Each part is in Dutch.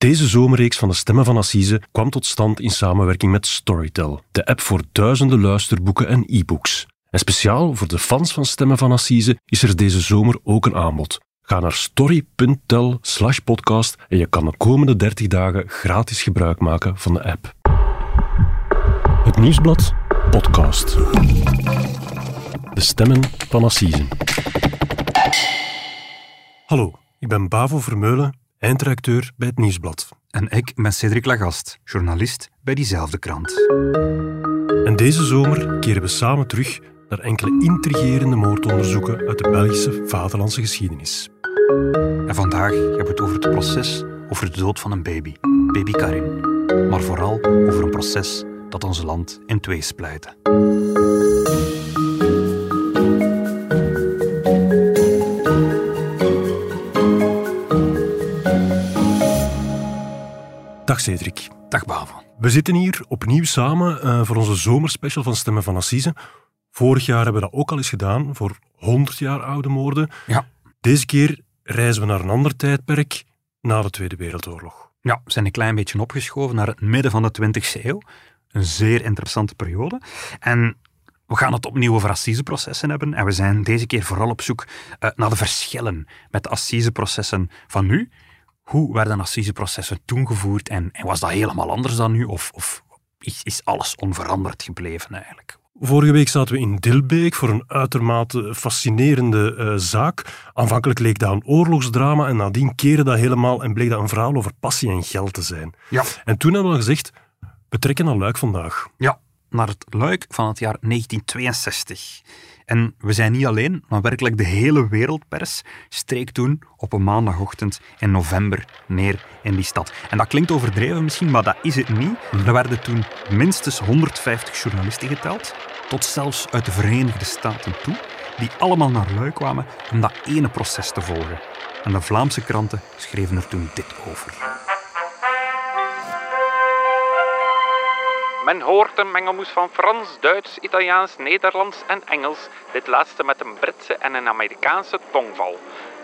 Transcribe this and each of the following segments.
Deze zomerreeks van de Stemmen van Assise kwam tot stand in samenwerking met Storytel, de app voor duizenden luisterboeken en e-books. En speciaal voor de fans van Stemmen van Assise is er deze zomer ook een aanbod. Ga naar story.tel slash podcast en je kan de komende 30 dagen gratis gebruik maken van de app. Het Nieuwsblad podcast. De Stemmen van Assise. Hallo, ik ben Bavo Vermeulen, eindredacteur bij het Nieuwsblad. En ik ben Cedric Lagast, journalist bij diezelfde krant. En deze zomer keren we samen terug naar enkele intrigerende moordonderzoeken uit de Belgische vaderlandse geschiedenis. En vandaag hebben we het over het proces over de dood van een baby, baby Karin. Maar vooral over een proces dat ons land in twee splijtte. Dag Cedric. Dag Bavo. We zitten hier opnieuw samen uh, voor onze zomerspecial van Stemmen van Assise. Vorig jaar hebben we dat ook al eens gedaan, voor 100 jaar oude moorden. Ja. Deze keer reizen we naar een ander tijdperk, na de Tweede Wereldoorlog. Ja, we zijn een klein beetje opgeschoven naar het midden van de 20e eeuw. Een zeer interessante periode. En we gaan het opnieuw over assiseprocessen hebben. En we zijn deze keer vooral op zoek uh, naar de verschillen met de assiseprocessen van nu hoe werden assiseprocessen toen gevoerd en, en, was dat helemaal anders dan nu? Of, of is, is, alles onveranderd gebleven eigenlijk? Vorige week zaten we in Dilbeek voor een uitermate fascinerende uh, zaak. Aanvankelijk leek dat een oorlogsdrama en nadien keerde dat helemaal en bleek dat een verhaal over passie en geld te zijn. Ja. En toen hebben we gezegd, we trekken naar Luik vandaag. Ja, naar het Luik van het jaar 1962. En we zijn niet alleen, maar werkelijk de hele wereldpers streek toen op een maandagochtend in november neer in die stad. En dat klinkt overdreven misschien, maar dat is het niet. Er werden toen minstens 150 journalisten geteld, tot zelfs uit de Verenigde Staten toe, die allemaal naar Luik kwamen om dat ene proces te volgen. En de Vlaamse kranten schreven er toen dit over. Men hoort een mengelmoes van Frans, Duits, Italiaans, Nederlands en Engels, dit laatste met een Britse en een Amerikaanse tongval.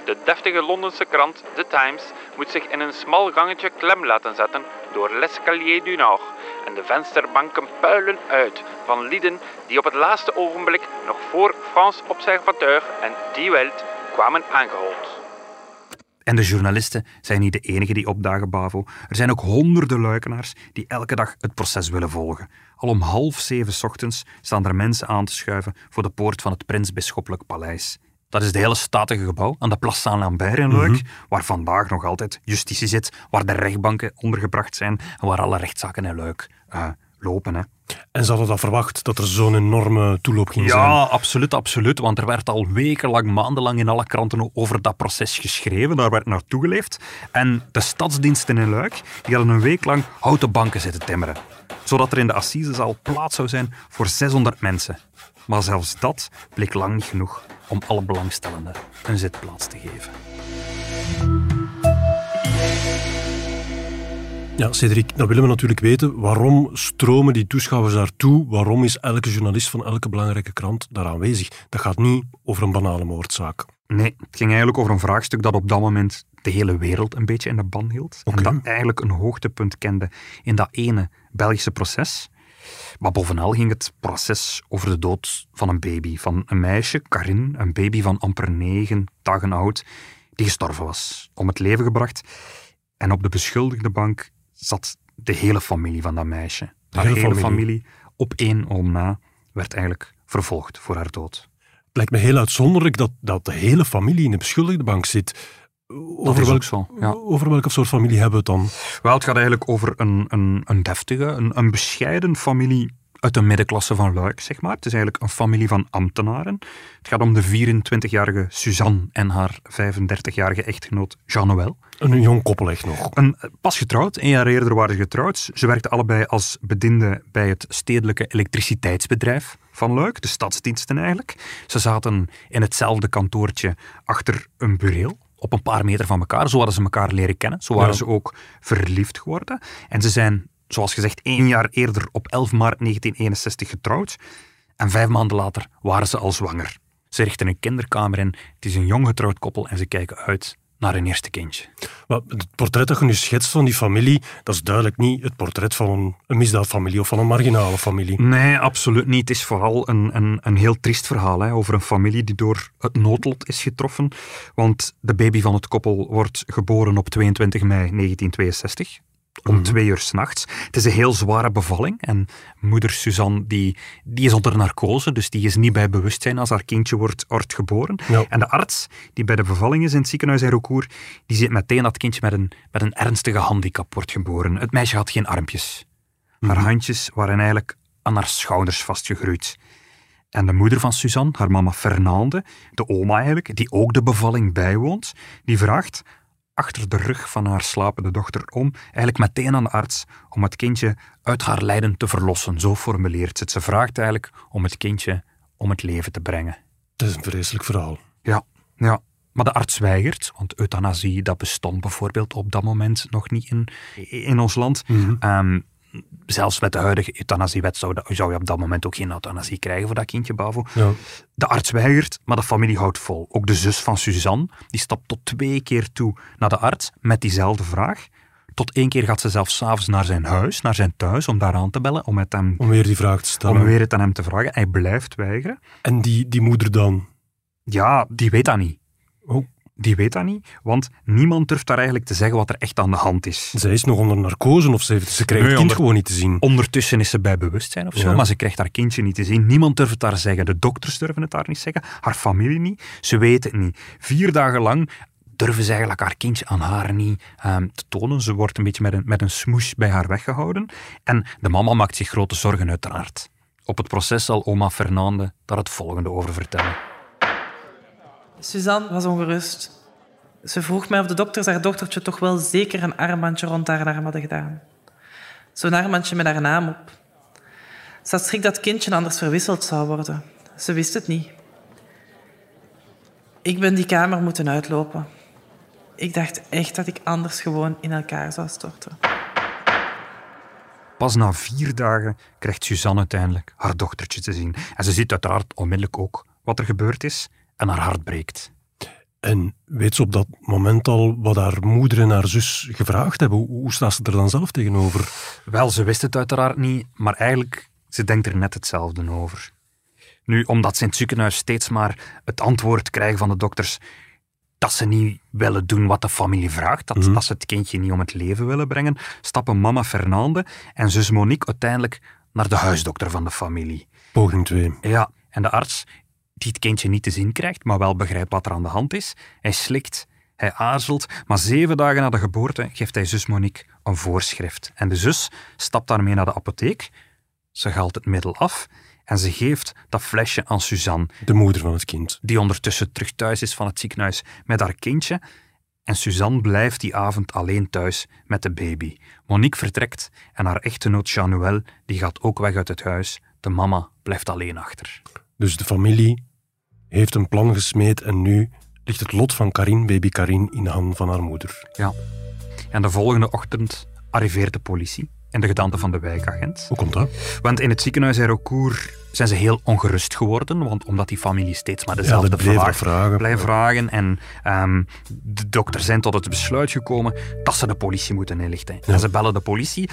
De deftige Londense krant The Times moet zich in een smal gangetje klem laten zetten door l'escalier du Nord en de vensterbanken puilen uit van lieden die op het laatste ogenblik nog voor Frans Observateur en Die Welt kwamen aangehold. En de journalisten zijn niet de enigen die opdagen, Bavo. Er zijn ook honderden luikenaars die elke dag het proces willen volgen. Al om half zeven ochtends staan er mensen aan te schuiven voor de poort van het Prinsbisschoppelijk Paleis. Dat is het hele statige gebouw aan de Place Saint-Lambert in Luik, waar vandaag nog altijd justitie zit, waar de rechtbanken ondergebracht zijn en waar alle rechtszaken in Luik uh, lopen. Hè. En ze hadden dat verwacht, dat er zo'n enorme toeloop ging ja, zijn? Ja, absoluut, absoluut. Want er werd al wekenlang, maandenlang in alle kranten over dat proces geschreven. Daar werd naartoe geleefd. En de stadsdiensten in Luik die hadden een week lang houten banken zitten timmeren. Zodat er in de assisezaal plaats zou zijn voor 600 mensen. Maar zelfs dat bleek lang niet genoeg om alle belangstellenden een zitplaats te geven. Ja, Cedric, dan willen we natuurlijk weten waarom stromen die toeschouwers daartoe? Waarom is elke journalist van elke belangrijke krant daar aanwezig? Dat gaat niet over een banale moordzaak. Nee, het ging eigenlijk over een vraagstuk dat op dat moment de hele wereld een beetje in de ban hield. Okay. En dat eigenlijk een hoogtepunt kende in dat ene Belgische proces. Maar bovenal ging het proces over de dood van een baby, van een meisje, Karin, een baby van amper negen dagen oud, die gestorven was, om het leven gebracht. En op de beschuldigde bank zat de hele familie van dat meisje. De haar hele hele familie. familie, op één oom na, werd eigenlijk vervolgd voor haar dood. Het lijkt me heel uitzonderlijk dat, dat de hele familie in de beschuldigde bank zit. Over, is welk, ook zo, ja. over welke soort familie hebben we het dan? Wel, het gaat eigenlijk over een, een, een deftige, een, een bescheiden familie uit de middenklasse van Luik, zeg maar. Het is eigenlijk een familie van ambtenaren. Het gaat om de 24-jarige Suzanne en haar 35-jarige echtgenoot Jean-Noël. Een jong koppel echt nog. Een, pas getrouwd, een jaar eerder waren ze getrouwd. Ze werkten allebei als bediende bij het stedelijke elektriciteitsbedrijf van Luik, de stadsdiensten eigenlijk. Ze zaten in hetzelfde kantoortje achter een bureel, op een paar meter van elkaar. Zo hadden ze elkaar leren kennen. Zo waren Ja. ze ook verliefd geworden. En ze zijn, zoals gezegd, één jaar eerder op 11 maart 1961 getrouwd. En vijf maanden later waren ze al zwanger. Ze richten een kinderkamer in. Het is een jong getrouwd koppel en ze kijken uit naar een eerste kindje. Maar het portret dat je nu schetst van die familie, dat is duidelijk niet het portret van een, een misdaadfamilie of van een marginale familie. Nee, absoluut niet. Het is vooral een, een, een heel triest verhaal hè, over een familie die door het noodlot is getroffen. Want de baby van het koppel wordt geboren op 22 mei 1962 om Mhm. twee uur s'nachts. Het is een heel zware bevalling en moeder Suzanne die, die is onder narcose, dus die is niet bij bewustzijn als haar kindje wordt, wordt geboren. Ja. En de arts die bij de bevalling is in het ziekenhuis in Rocourt, die ziet meteen dat het kindje met een, met een ernstige handicap wordt geboren. Het meisje had geen armpjes. Haar handjes waren eigenlijk aan haar schouders vastgegroeid. En de moeder van Suzanne, haar mama Fernande, de oma eigenlijk, die ook de bevalling bijwoont, die vraagt achter de rug van haar slapende dochter om, eigenlijk meteen aan de arts, om het kindje uit haar lijden te verlossen. Zo formuleert ze het. Ze vraagt eigenlijk om het kindje om het leven te brengen. Dat is een vreselijk verhaal. Ja, ja. Maar de arts weigert, want euthanasie dat bestond bijvoorbeeld op dat moment nog niet in, in ons land. Ehm, zelfs met de huidige euthanasiewet zou, zou je op dat moment ook geen euthanasie krijgen voor dat kindje, Bavo. Ja. De arts weigert, maar de familie houdt vol. Ook de zus van Suzanne, die stapt tot twee keer toe naar de arts met diezelfde vraag. Tot één keer gaat ze zelfs s'avonds naar zijn huis, naar zijn thuis, om daar aan te bellen, om, met hem, Om weer die vraag te stellen. om weer het aan hem te vragen. Hij blijft weigeren. En die, die moeder dan? Ja, die weet dat niet. Oh, Die weet dat niet, want niemand durft daar eigenlijk te zeggen wat er echt aan de hand is. zij is nog onder narcose of ze, heeft, ze krijgt Nee, het kind onder- zo niet te zien. Ondertussen is ze bij bewustzijn of zo, Ja. maar ze krijgt haar kindje niet te zien. Niemand durft het daar zeggen. De dokters durven het daar niet zeggen. Haar familie niet. Ze weten het niet. Vier dagen lang durven ze eigenlijk haar kindje aan haar niet ehm, te tonen. Ze wordt een beetje met een, met een smoes bij haar weggehouden. En de mama maakt zich grote zorgen uiteraard. Op het proces zal oma Fernande daar het volgende over vertellen. Suzanne was ongerust. Ze vroeg mij of de dokters haar dochtertje toch wel zeker een armbandje rond haar arm hadden gedaan. Zo'n armbandje met haar naam op. Ze had schrik dat het kindje anders verwisseld zou worden. Ze wist het niet. Ik ben die kamer moeten uitlopen. Ik dacht echt dat ik anders gewoon in elkaar zou storten. Pas na vier dagen krijgt Suzanne uiteindelijk haar dochtertje te zien. En ze ziet uiteraard onmiddellijk ook wat er gebeurd is en haar hart breekt. En weet ze op dat moment al wat haar moeder en haar zus gevraagd hebben? Hoe, staat ze er dan zelf tegenover? Wel, ze wist het uiteraard niet, maar eigenlijk, ze denkt er net hetzelfde over. Nu, omdat ze in het ziekenhuis steeds maar het antwoord krijgen van de dokters dat ze niet willen doen wat de familie vraagt, dat, dat ze het kindje niet om het leven willen brengen, stappen mama Fernande en zus Monique uiteindelijk naar de huisdokter van de familie. Poging 2. Ja, en de arts, die het kindje niet te zien krijgt, maar wel begrijpt wat er aan de hand is, hij slikt, hij aarzelt, maar zeven dagen na de geboorte geeft hij zus Monique een voorschrift. En de zus stapt daarmee naar de apotheek, ze haalt het middel af en ze geeft dat flesje aan Suzanne, De moeder van het kind. die ondertussen terug thuis is van het ziekenhuis met haar kindje. En Suzanne blijft die avond alleen thuis met de baby. Monique vertrekt en haar echtgenoot Jean-Noël die gaat ook weg uit het huis. De mama blijft alleen achter. Dus de familie heeft een plan gesmeed en nu ligt het lot van Karin, baby Karin, in de handen van haar moeder. Ja. En de volgende ochtend arriveert de politie in de gedaante van de wijkagent. Hoe komt dat? Want in het ziekenhuis in Rocourt zijn ze heel ongerust geworden, want omdat die familie steeds maar dezelfde bleef vraag vragen. blijft vragen. En ehm, de dokter zijn tot het besluit gekomen dat ze de politie moeten inlichten. En ze bellen de politie.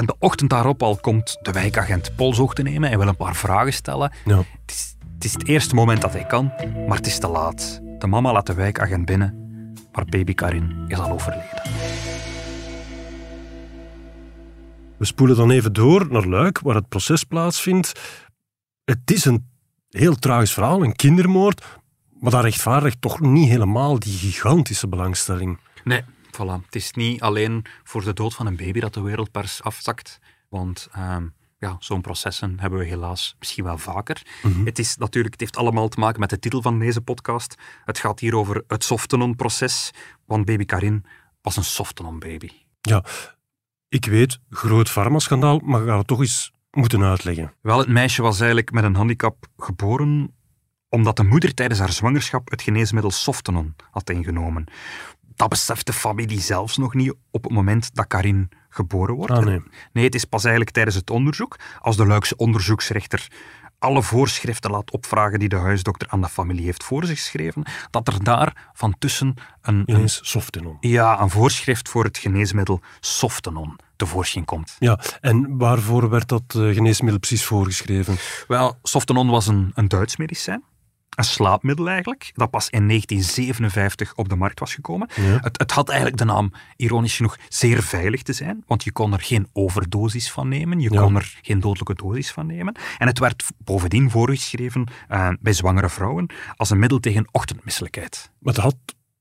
En de ochtend daarop al komt de wijkagent polshoog te nemen en wil een paar vragen stellen. Ja. Het is, het is het eerste moment dat hij kan, maar het is te laat. De mama laat de wijkagent binnen, maar baby Karin is al overleden. We spoelen dan even door naar Luik, waar het proces plaatsvindt. Het is een heel tragisch verhaal, een kindermoord, maar dat rechtvaardigt toch niet helemaal die gigantische belangstelling. Nee, voilà. Het is niet alleen voor de dood van een baby dat de wereldpers afzakt. Want ehm, ja, zo'n processen hebben we helaas misschien wel vaker. Het, is natuurlijk, het heeft allemaal te maken met de titel van deze podcast. Het gaat hier over het Softenon-proces. Want baby Karin was een Softenon-baby. Ja, ik weet, groot farmaschandaal, maar ga het toch eens moeten uitleggen. Wel, het meisje was eigenlijk met een handicap geboren omdat de moeder tijdens haar zwangerschap het geneesmiddel Softenon had ingenomen. Dat beseft de familie zelfs nog niet op het moment dat Karin geboren wordt. Ah, nee. Nee, het is pas eigenlijk tijdens het onderzoek, als de Luikse onderzoeksrechter alle voorschriften laat opvragen die de huisdokter aan de familie heeft voor zich geschreven, dat er daar van tussen een, een, Softenon. ja, een voorschrift voor het geneesmiddel Softenon tevoorschijn komt. Ja, en waarvoor werd dat eh, geneesmiddel precies voorgeschreven? Wel, Softenon was een, een Duits medicijn. Een slaapmiddel eigenlijk, dat pas in 1957 op de markt was gekomen. Ja. Het, het had eigenlijk de naam, ironisch genoeg, zeer veilig te zijn, want je kon er geen overdosis van nemen, je Ja. kon er geen dodelijke dosis van nemen. En het werd bovendien voorgeschreven eh, bij zwangere vrouwen als een middel tegen ochtendmisselijkheid. Maar het had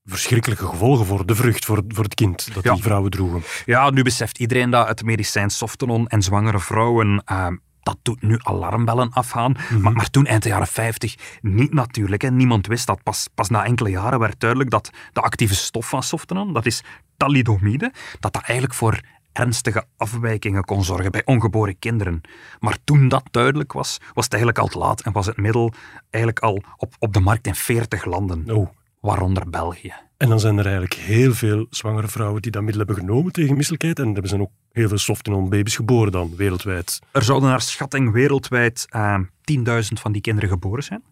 verschrikkelijke gevolgen voor de vrucht, voor, voor het kind dat Ja. die vrouwen droegen. Ja, nu beseft iedereen dat het medicijn Softenon en zwangere vrouwen... eh, dat doet nu alarmbellen afgaan. maar, maar toen, eind de jaren 50, niet natuurlijk. Hè. Niemand wist dat. Pas, pas na enkele jaren werd duidelijk dat de actieve stof van Softenon, dat is thalidomide, dat dat eigenlijk voor ernstige afwijkingen kon zorgen bij ongeboren kinderen. Maar toen dat duidelijk was, was het eigenlijk al te laat en was het middel eigenlijk al op, op de markt in 40 landen, Oh. Waaronder België. En dan zijn er eigenlijk heel veel zwangere vrouwen die dat middel hebben genomen tegen misselijkheid. En er zijn ook heel veel Softenon baby's geboren dan, wereldwijd. Er zouden naar schatting wereldwijd eh, 10.000 van die kinderen geboren zijn.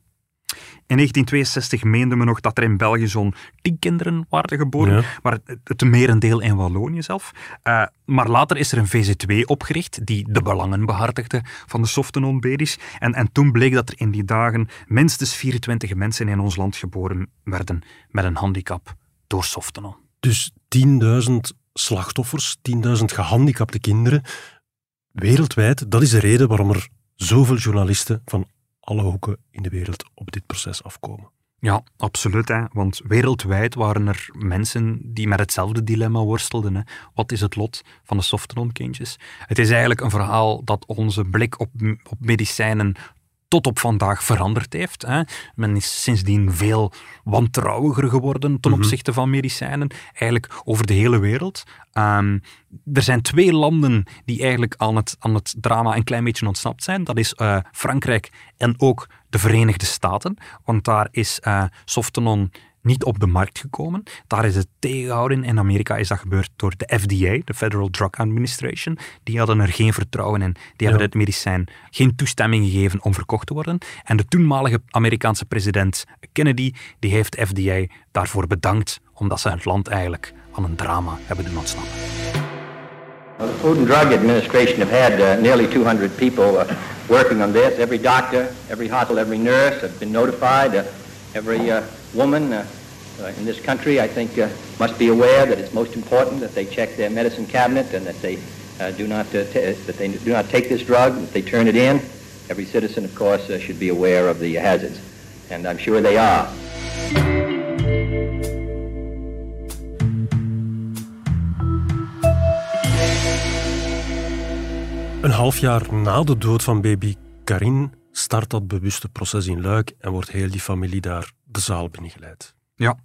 In 1962 meende men nog dat er in België zo'n 10 kinderen waren geboren, Ja. maar het, merendeel in Wallonië zelf. Eh, maar later is er een VZ2 opgericht die de belangen behartigde van de Softenon baby's. En, en toen bleek dat er in die dagen minstens 24 mensen in ons land geboren werden met een handicap door Softenon. Dus 10.000 slachtoffers, 10.000 gehandicapte kinderen, wereldwijd. Dat is de reden waarom er zoveel journalisten van alle hoeken in de wereld op dit proces afkomen. Ja, absoluut. Hè. Want wereldwijd waren er mensen die met hetzelfde dilemma worstelden. Hè. Wat is het lot van de Softenon-kindjes? Het is eigenlijk een verhaal dat onze blik op, op medicijnen tot op vandaag veranderd heeft. Hè. Men is sindsdien veel wantrouwiger geworden ten opzichte van medicijnen, eigenlijk over de hele wereld. Ehm, er zijn twee landen die eigenlijk aan het, aan het drama een klein beetje ontsnapt zijn. Dat is eh, Frankrijk en ook de Verenigde Staten, want daar is eh Softenon niet op de markt gekomen. Daar is het tegengehouden. In Amerika is dat gebeurd door de FDA, de Federal Drug Administration. Die hadden er geen vertrouwen in. Die hebben Ja. het medicijn geen toestemming gegeven om verkocht te worden. En de toenmalige Amerikaanse president Kennedy, die heeft de FDA daarvoor bedankt, omdat ze het land eigenlijk aan een drama hebben doen ontsnappen. Well, the Food and Drug Administration have had uh, nearly 200 people uh, working on this. Every doctor, every hospital, every nurse have been notified. Uh, every uh, woman uh, uh, in this country, I think, uh, must be aware that it's most important that they check their medicine cabinet and that they uh, do not ta- that they do not take this drug. That they turn it in. Every citizen, of course, should be aware of the hazards, and I'm sure they are. Een half jaar na de dood van baby Karin start dat bewuste proces in Luik en wordt heel die familie daar de zaal binnengeleid. Ja,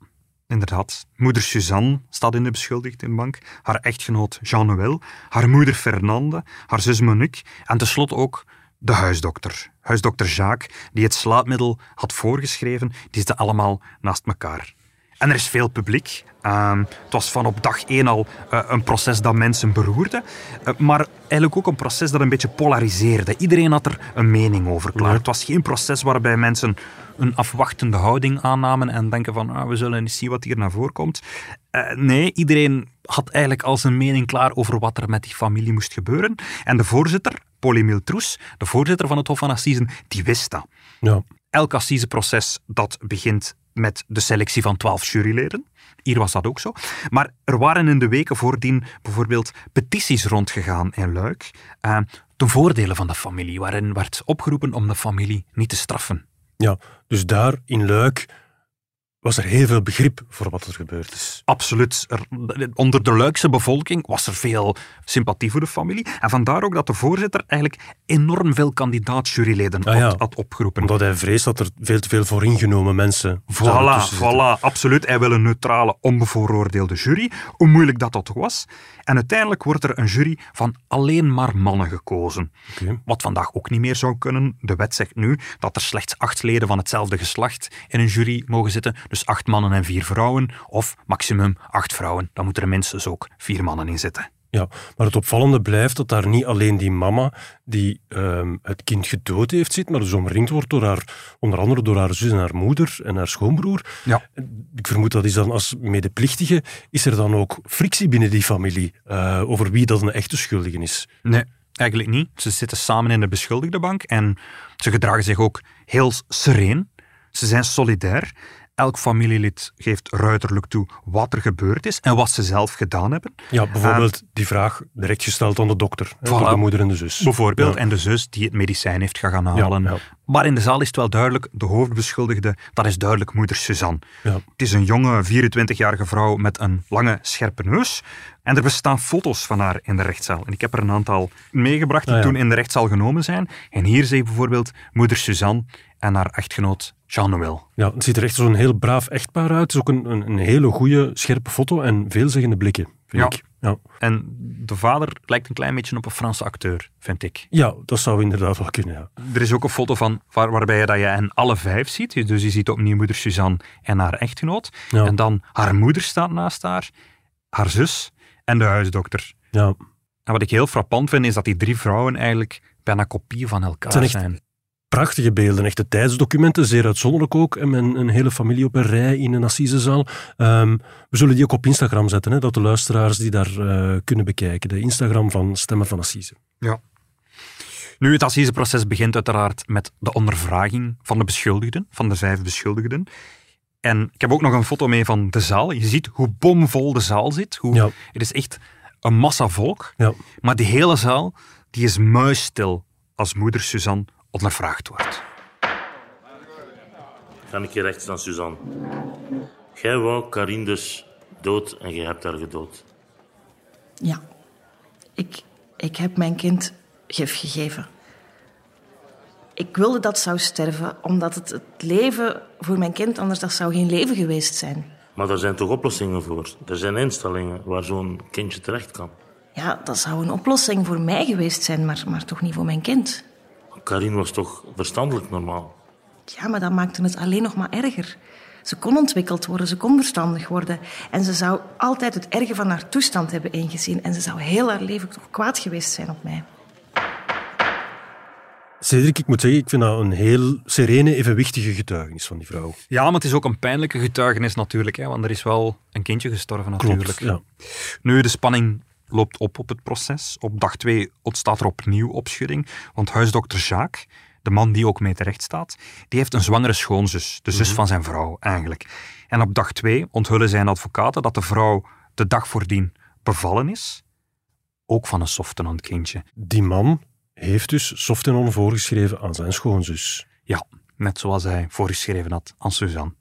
inderdaad. Moeder Suzanne staat in de beschuldigdenbank, haar echtgenoot Jean-Noël, haar moeder Fernande, haar zus Monique en tenslotte ook de huisdokter. Huisdokter Jacques, die het slaapmiddel had voorgeschreven, die zitten allemaal naast elkaar. En er is veel publiek. Ehm, het was van op dag één al eh, een proces dat mensen beroerde, eh, maar eigenlijk ook een proces dat een beetje polariseerde. Iedereen had er een mening over klaar. Ja. Het was geen proces waarbij mensen een afwachtende houding aannamen en denken van ah, we zullen eens zien wat hier naar voren komt. Eh, nee, iedereen had eigenlijk al zijn mening klaar over wat er met die familie moest gebeuren. En de voorzitter, Paul-Emile Troes, de voorzitter van het Hof van Assisen, die wist dat. Ja, Elk assiseproces dat begint met de selectie van twaalf juryleden. Hier was dat ook zo. Maar er waren in de weken voordien bijvoorbeeld petities rondgegaan in Luik eh, ten voordele van de familie, waarin werd opgeroepen om de familie niet te straffen. ja. dus daar in Luik was er heel veel begrip voor wat er gebeurd is. Absoluut. Er- onder de Luikse bevolking was er veel sympathie voor de familie. En vandaar ook dat de voorzitter eigenlijk enorm veel kandidaat-juryleden Ah ja. had, had opgeroepen. Omdat hij vreest dat er veel te veel vooringenomen mensen zouden Voilà, voilà, absoluut. Hij wil een neutrale, onbevooroordeelde jury, hoe moeilijk dat ook was. En uiteindelijk wordt er een jury van alleen maar mannen gekozen. Wat vandaag ook niet meer zou kunnen. De wet zegt nu dat er slechts acht leden van hetzelfde geslacht in een jury mogen zitten. Dus acht mannen en vier vrouwen. Of maximum acht vrouwen. Dan moeten er minstens ook vier mannen in zitten. Ja, maar het opvallende blijft dat daar niet alleen die mama die ehm, het kind gedood heeft zit, maar dus omringd wordt door haar, onder andere door haar zus en haar moeder en haar schoonbroer. Ja. Ik vermoed dat is dan als medeplichtige, is er dan ook frictie binnen die familie uh, over wie dat een echte schuldige is? Nee, eigenlijk niet. Ze zitten samen in de beschuldigde bank en ze gedragen zich ook heel sereen. Ze zijn solidair. Elk familielid geeft ruiterlijk toe wat er gebeurd is en wat ze zelf gedaan hebben. Ja, bijvoorbeeld die vraag direct gesteld aan de dokter, voilà, de moeder en de zus. Bijvoorbeeld, en de zus die het medicijn heeft gaan halen. Ja, maar in de zaal is het wel duidelijk, de hoofdbeschuldigde, dat is duidelijk moeder Suzanne. Het is een jonge, 24-jarige vrouw met een lange, scherpe neus. En er bestaan foto's van haar in de rechtszaal. En ik heb er een aantal meegebracht die ah, toen in de rechtszaal genomen zijn. En hier zie je bijvoorbeeld moeder Suzanne en haar echtgenoot Jean-Noël. Ja, het ziet er echt zo'n heel braaf echtpaar uit. Het is ook een, een, een hele goede, scherpe foto en veelzeggende blikken, vind ja. ik. Ja. En de vader lijkt een klein beetje op een Franse acteur, vind ik. Ja, dat zou inderdaad wel kunnen, ja. Er is ook een foto van waar, waarbij je, dat je hen alle vijf ziet. Dus je ziet opnieuw moeder Suzanne en haar echtgenoot. En dan haar moeder staat naast haar, haar zus en de huisdokter. Ja. En wat ik heel frappant vind, is dat die drie vrouwen eigenlijk bijna kopieën van elkaar zijn. Prachtige beelden, echte tijdsdocumenten, zeer uitzonderlijk ook. En een hele familie op een rij in een assisezaal. Um, we zullen die ook op Instagram zetten, hè, dat de luisteraars die daar uh, kunnen bekijken. De Instagram van Stemmen van Assise. Ja. Nu, het assiseproces begint uiteraard met de ondervraging van de beschuldigden, van de vijf beschuldigden. En ik heb ook nog een foto mee van de zaal. Je ziet hoe bomvol de zaal zit. Hoe, ja. Het is echt een massa volk. Ja. Maar die hele zaal die is muisstil als moeder Suzanne ondervraagd wordt. Ga ik je rechts aan Suzanne. Jij wou Karin dus dood en je hebt haar gedood. Ja. Ik, ik heb mijn kind gif gegeven. Ik wilde dat zou sterven, omdat het, het leven voor mijn kind anders dat zou geen leven geweest zijn. Maar er zijn toch oplossingen voor? Er zijn instellingen waar zo'n kindje terecht kan. Ja, dat zou een oplossing voor mij geweest zijn, maar, maar toch niet voor mijn kind. Karin was toch verstandelijk normaal? Ja, maar dat maakte het alleen nog maar erger. Ze kon ontwikkeld worden, ze kon verstandig worden. En ze zou altijd het erge van haar toestand hebben ingezien. En ze zou heel haar leven toch kwaad geweest zijn op mij. Cedric, ik moet zeggen, ik vind dat een heel serene, evenwichtige getuigenis van die vrouw. Ja, maar het is ook een pijnlijke getuigenis natuurlijk, hè, want er is wel een kindje gestorven natuurlijk. Klopt, ja. Nu, de spanning loopt op op het proces. Op dag twee ontstaat er opnieuw opschudding, want huisdokter Jacques, de man die ook mee terecht staat, die heeft een zwangere schoonzus, de zus mhm. van zijn vrouw eigenlijk. En op dag twee onthullen zijn advocaten dat de vrouw de dag voordien bevallen is, ook van een softenon kindje. Die man heeft dus softenon voorgeschreven aan zijn schoonzus. Ja, net zoals hij voorgeschreven had aan Suzanne.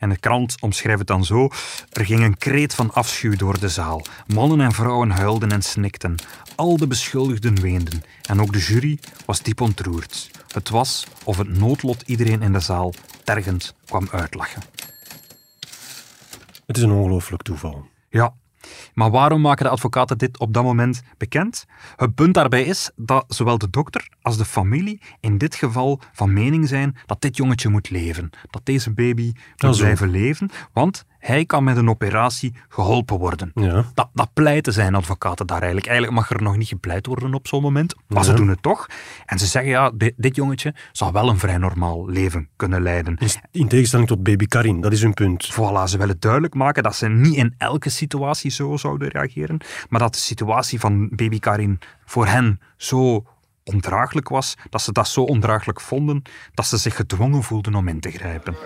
En de krant omschrijft het dan zo. Er ging een kreet van afschuw door de zaal. Mannen en vrouwen huilden en snikten. Al de beschuldigden weenden. En ook de jury was diep ontroerd. Het was of het noodlot iedereen in de zaal tergend kwam uitlachen. Het is een ongelooflijk toeval. Ja, maar waarom maken de advocaten dit op dat moment bekend? Het punt daarbij is dat zowel de dokter als de familie in dit geval van mening zijn dat dit jongetje moet leven. Dat deze baby moet blijven leven, want hij kan met een operatie geholpen worden. Ja. Dat, dat pleiten zijn advocaten daar eigenlijk. Eigenlijk mag er nog niet gepleit worden op zo'n moment, maar ze doen het toch. En ze zeggen, ja, dit, dit, jongetje zal wel een vrij normaal leven kunnen leiden. In tegenstelling tot baby Karin, dat is hun punt. Voilà, ze willen duidelijk maken dat ze niet in elke situatie zo zouden reageren, maar dat de situatie van baby Karin voor hen zo ondraaglijk was, dat ze dat zo ondraaglijk vonden, dat ze zich gedwongen voelden om in te grijpen.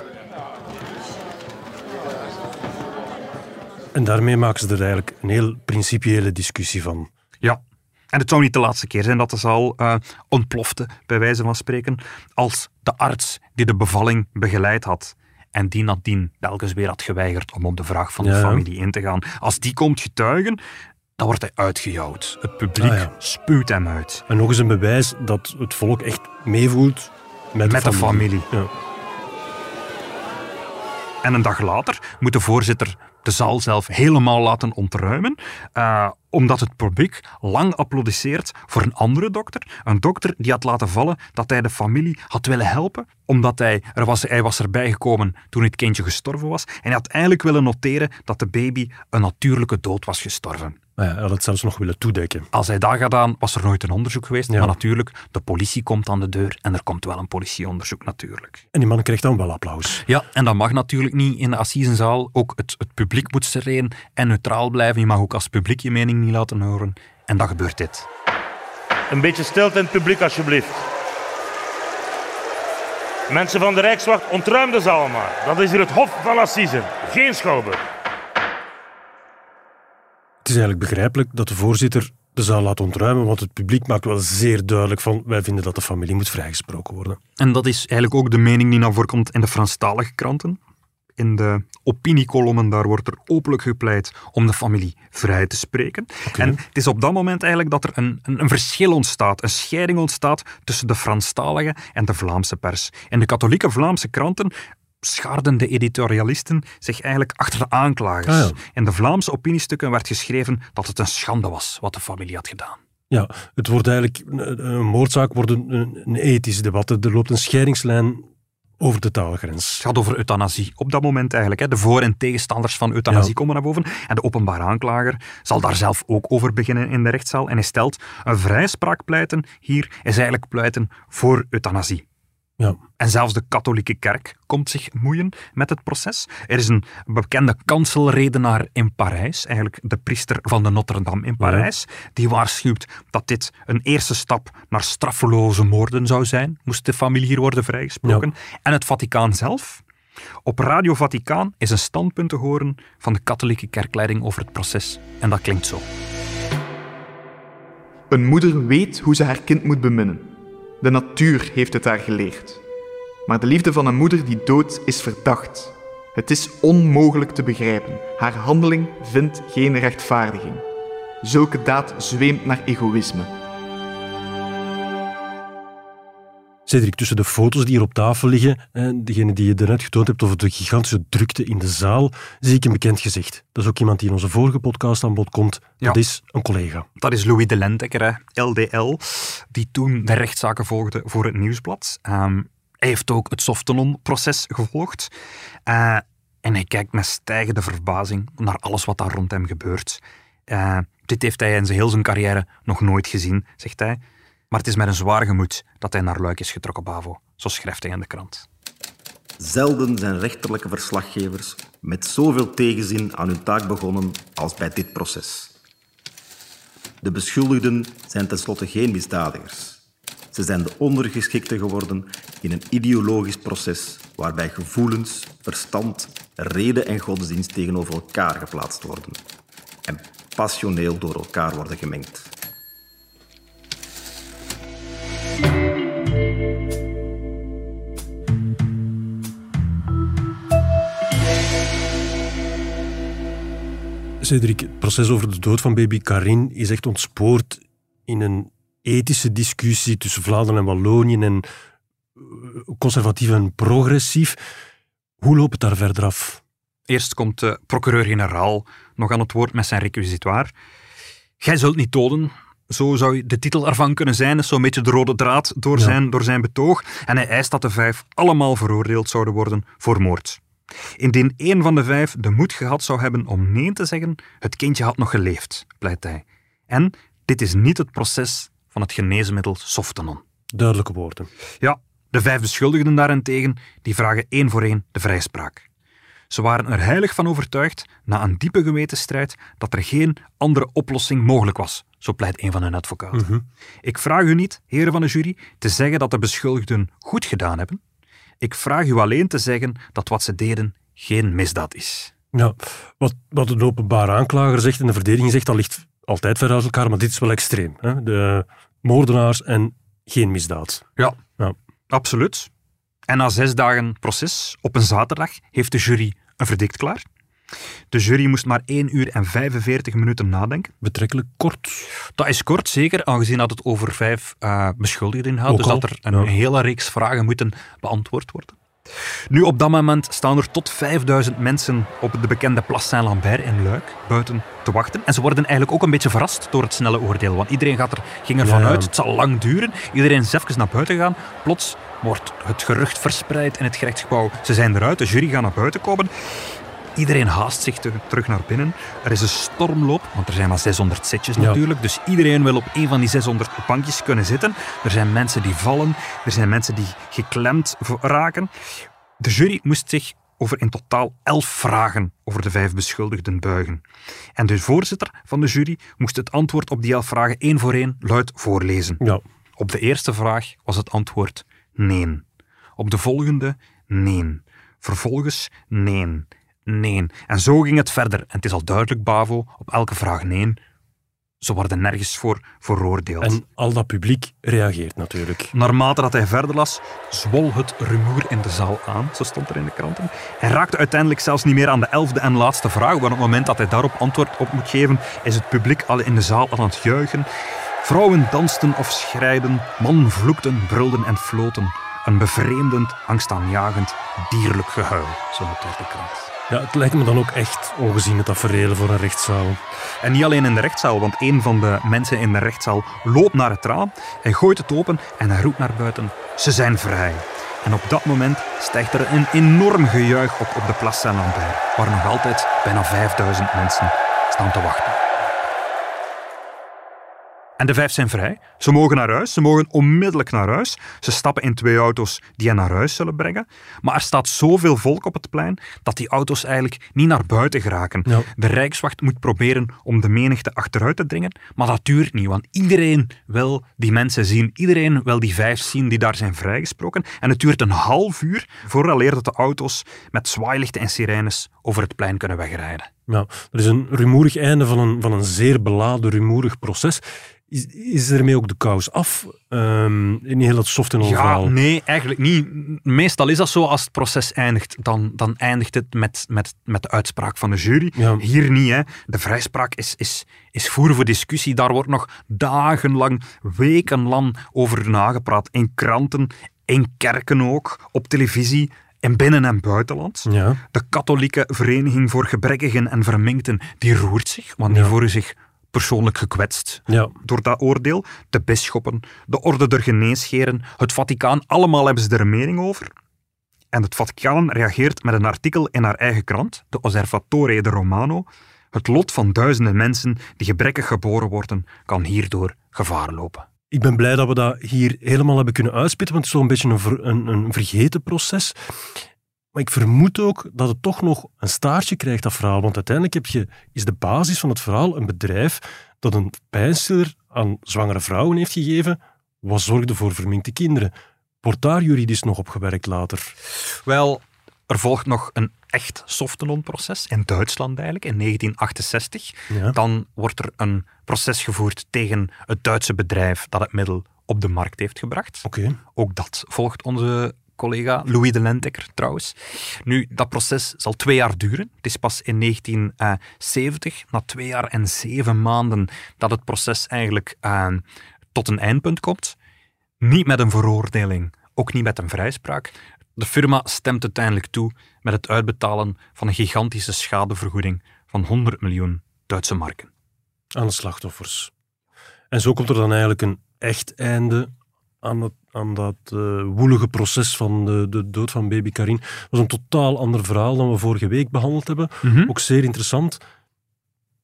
En daarmee maken ze er eigenlijk een heel principiële discussie van. Ja, en het zou niet de laatste keer zijn dat de zaal uh, ontplofte, bij wijze van spreken, als de arts die de bevalling begeleid had en die nadien telkens weer had geweigerd om op de vraag van de familie in te gaan. Als die komt getuigen, dan wordt hij uitgejouwd. Het publiek ah, spuwt hem uit. En nog eens een bewijs dat het volk echt meevoelt met, met de familie. De familie. Ja. En een dag later moet de voorzitter de zaal zelf helemaal laten ontruimen, uh, omdat het publiek lang applaudisseert voor een andere dokter. Een dokter die had laten vallen dat hij de familie had willen helpen, omdat hij, er was, hij was erbij gekomen toen het kindje gestorven was. En hij had eigenlijk willen noteren dat de baby een natuurlijke dood was gestorven. Maar ja, hij had het zelfs nog willen toedekken. Als hij dat had gedaan, was er nooit een onderzoek geweest. Ja. Maar natuurlijk, de politie komt aan de deur en er komt wel een politieonderzoek natuurlijk. En die man krijgt dan wel applaus. Ja, en dat mag natuurlijk niet in de assisenzaal. Ook het, het publiek moet sereen en neutraal blijven. Je mag ook als publiek je mening niet laten horen. En dan gebeurt dit. Een beetje stilte in het publiek, alsjeblieft. Mensen van de Rijkswacht, ontruim de zaal maar. Dat is hier het Hof van Assise, geen schouwburg. Het is eigenlijk begrijpelijk dat de voorzitter de zaal laat ontruimen, want het publiek maakt wel zeer duidelijk van wij vinden dat de familie moet vrijgesproken worden. En dat is eigenlijk ook de mening die naar voren komt in de Franstalige kranten. In de opiniekolommen, daar wordt er openlijk gepleit om de familie vrij te spreken. En het is op dat moment eigenlijk dat er een, een, een verschil ontstaat, een scheiding ontstaat tussen de Franstalige en de Vlaamse pers. In de katholieke Vlaamse kranten schaarden de editorialisten zich eigenlijk achter de aanklagers. Ah, ja. In de Vlaamse opiniestukken werd geschreven dat het een schande was wat de familie had gedaan. Ja, het wordt eigenlijk, een, moordzaak wordt een, een, een ethisch debat. Er loopt een scheidingslijn over de taalgrens. Het gaat over euthanasie. Op dat moment eigenlijk. Hè. De voor- en tegenstanders van euthanasie Ja. komen naar boven. En de openbare aanklager zal daar zelf ook over beginnen in de rechtszaal. En hij stelt, een vrijspraak pleiten hier is eigenlijk pleiten voor euthanasie. Ja. En zelfs de katholieke kerk komt zich moeien met het proces. Er is een bekende kanselredenaar in Parijs, eigenlijk de priester van de Notre-Dame in Parijs, die waarschuwt dat dit een eerste stap naar straffeloze moorden zou zijn, moest de familie hier worden vrijgesproken. En het Vaticaan zelf. Op Radio Vaticaan is een standpunt te horen van de katholieke kerkleiding over het proces. En dat klinkt zo. Een moeder weet hoe ze haar kind moet beminnen. De natuur heeft het haar geleerd. Maar de liefde van een moeder die doodt is verdacht. Het is onmogelijk te begrijpen. Haar handeling vindt geen rechtvaardiging. Zulke daad zweemt naar egoïsme. Cedric, tussen de foto's die hier op tafel liggen en degene die je daarnet getoond hebt over de gigantische drukte in de zaal, zie ik een bekend gezicht. Dat is ook iemand die in onze vorige podcast aan bod komt. Dat Ja. is een collega. Dat is Louis de Lentekker, hè, LDL, die toen de rechtszaken volgde voor het Nieuwsblad. Ehm, hij heeft ook het Softenon-proces gevolgd. Eh, en hij kijkt met stijgende verbazing naar alles wat daar rond hem gebeurt. Eh, dit heeft hij in zijn heel zijn carrière nog nooit gezien, zegt hij. Maar het is met een zwaar gemoed dat hij naar Luik is getrokken, Bavo. Zo schrijft hij in de krant. Zelden zijn rechterlijke verslaggevers met zoveel tegenzin aan hun taak begonnen als bij dit proces. De beschuldigden zijn tenslotte geen misdadigers. Ze zijn de ondergeschikten geworden in een ideologisch proces waarbij gevoelens, verstand, reden en godsdienst tegenover elkaar geplaatst worden en passioneel door elkaar worden gemengd. Cedric, het proces over de dood van baby Karin is echt ontspoord in een ethische discussie tussen Vlaanderen en Wallonië en eh, conservatief en progressief. Hoe loopt het daar verder af? Eerst komt de procureur-generaal nog aan het woord met zijn requisitoir. Gij zult niet doden. Zo zou de titel ervan kunnen zijn. Is zo'n beetje de rode draad door, Ja. zijn, door zijn betoog. En hij eist dat de vijf allemaal veroordeeld zouden worden voor moord. Indien één van de vijf de moed gehad zou hebben om nee te zeggen, het kindje had nog geleefd, pleit hij. En dit is niet het proces van het geneesmiddel Softenon. Duidelijke woorden. Ja, de vijf beschuldigden daarentegen, die vragen één voor één de vrijspraak. Ze waren er heilig van overtuigd, na een diepe gewetensstrijd, dat er geen andere oplossing mogelijk was, zo pleit een van hun advocaten. Ik vraag u niet, heren van de jury, te zeggen dat de beschuldigden goed gedaan hebben. Ik vraag u alleen te zeggen dat wat ze deden geen misdaad is. Ja, wat, wat de openbare aanklager zegt en de verdediging zegt, dat ligt altijd ver uit elkaar, maar dit is wel extreem. Hè? De moordenaars en geen misdaad. Ja, Ja. absoluut. En na zes dagen proces, op een zaterdag, heeft de jury een verdict klaar. De jury moest maar 1 uur en 45 minuten nadenken. Betrekkelijk kort. Dat is kort, zeker, aangezien dat het over vijf eh, beschuldigden gaat. Ook Dus al, dat er een ja. hele reeks vragen moeten beantwoord worden. Nu, op dat moment staan er tot 5000 mensen op de bekende Place Saint-Lambert in Luik buiten te wachten. En ze worden eigenlijk ook een beetje verrast door het snelle oordeel. Want iedereen gaat er, ging ervan Ja. uit, het zal lang duren. Iedereen is even naar buiten gegaan. Plots wordt het gerucht verspreid in het gerechtsgebouw. Ze zijn eruit, de jury gaat naar buiten komen. Iedereen haast zich te- terug naar binnen. Er is een stormloop, want er zijn maar 600 zitjes natuurlijk. Dus iedereen wil op een van die 600 bankjes kunnen zitten. Er zijn mensen die vallen, er zijn mensen die geklemd raken. De jury moest zich over in totaal elf vragen over de vijf beschuldigden buigen. En de voorzitter van de jury moest het antwoord op die elf vragen één voor één luid voorlezen. Ja. Op de eerste vraag was het antwoord nee. Op de volgende nee. Vervolgens nee. Nee. En zo ging het verder. En het is al duidelijk, Bavo, op elke vraag nee. Ze worden nergens voor veroordeeld. En al dat publiek reageert natuurlijk. Naarmate dat hij verder las, zwol het rumoer in de zaal aan, zo stond er in de kranten. Hij raakte uiteindelijk zelfs niet meer aan de elfde en laatste vraag, want op het moment dat hij daarop antwoord op moet geven, is het publiek al in de zaal aan het juichen. Vrouwen dansten of schreiden, mannen vloekten, brulden en floten. Een bevreemdend, angstaanjagend, dierlijk gehuil, zo noteert de krant. Ja, het lijkt me dan ook echt ongezien het tafereel voor een rechtszaal. En niet alleen in de rechtszaal, want een van de mensen in de rechtszaal loopt naar het raam, hij gooit het open en hij roept naar buiten: Ze zijn vrij. En op dat moment stijgt er een enorm gejuich op op de Place Saint-Lambert, waar nog altijd bijna 5000 mensen staan te wachten. En de vijf zijn vrij. Ze mogen naar huis. Ze mogen onmiddellijk naar huis. Ze stappen in twee auto's die hen naar huis zullen brengen. Maar er staat zoveel volk op het plein dat die auto's eigenlijk niet naar buiten geraken. Ja. De Rijkswacht moet proberen om de menigte achteruit te dringen, maar dat duurt niet, want iedereen wil die mensen zien. Iedereen wil die vijf zien die daar zijn vrijgesproken. En het duurt een half uur vooraleer dat de auto's met zwaailichten en sirenes over het plein kunnen wegrijden. Ja, er is een rumoerig einde van een, van een zeer beladen, rumoerig proces. Is, is ermee ook de kous af? Ehm in heel dat soft en Ja, nee, eigenlijk niet. Meestal is dat zo als het proces eindigt. Dan, dan eindigt het met, met, met de uitspraak van de jury. Ja. Hier niet. Hè. De vrijspraak is, is, is voer voor discussie. Daar wordt nog dagenlang, wekenlang over nagepraat. In kranten, in kerken ook, op televisie. In binnen- en buitenland. Ja. De katholieke vereniging voor gebrekkigen en verminkten, die roert zich, want die Ja. voelen zich persoonlijk gekwetst Ja. door dat oordeel. De bisschoppen, de orde der geneesgeren, het Vaticaan, allemaal hebben ze er een mening over. En het Vaticaan reageert met een artikel in haar eigen krant, de Osservatore de Romano. Het lot van duizenden mensen die gebrekkig geboren worden, kan hierdoor gevaar lopen. Ik ben blij dat we dat hier helemaal hebben kunnen uitspitten, want het is toch een beetje een, een, een vergeten proces. Maar ik vermoed ook dat het toch nog een staartje krijgt, dat verhaal. Want uiteindelijk heb je, is de basis van het verhaal een bedrijf dat een pijnstiller aan zwangere vrouwen heeft gegeven, wat zorgde voor verminkte kinderen. Wordt daar juridisch nog op gewerkt later? Wel, er volgt nog een echt Softenon-proces in Duitsland eigenlijk, in 1968. Ja. Dan wordt er een proces gevoerd tegen het Duitse bedrijf dat het middel op de markt heeft gebracht. Oké. Ook dat volgt onze collega Louis de Lentekker trouwens. Nu, dat proces zal twee jaar duren. Het is pas in 1970, na twee jaar en zeven maanden, dat het proces eigenlijk eh, tot een eindpunt komt. Niet met een veroordeling, ook niet met een vrijspraak. De firma stemt uiteindelijk toe met het uitbetalen van een gigantische schadevergoeding van 100 miljoen Duitse marken. aan de slachtoffers. En zo komt er dan eigenlijk een echt einde aan, dat eh, woelige proces van de, de dood van baby Karin. Dat was een totaal ander verhaal dan we vorige week behandeld hebben. Ook zeer interessant.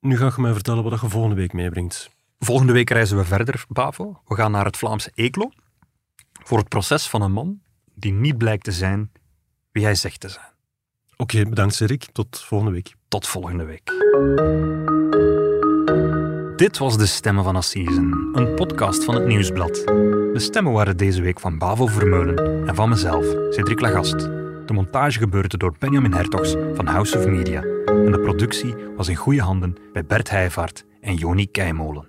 Nu ga je mij vertellen wat je volgende week meebrengt. Volgende week reizen we verder, Bavo. We gaan naar het Vlaamse Eeklo voor het proces van een man die niet blijkt te zijn wie hij zegt te zijn. Oké, bedankt Cedric. Tot volgende week. Tot volgende week. Dit was De Stemmen van Assisen, een podcast van het Nieuwsblad. De stemmen waren deze week van Bavo Vermeulen en van mezelf, Cedric Lagast. De montage gebeurde door Benjamin Hertogs van House of Media. En de productie was in goede handen bij Bert Heijvaart en Joni Keimolen.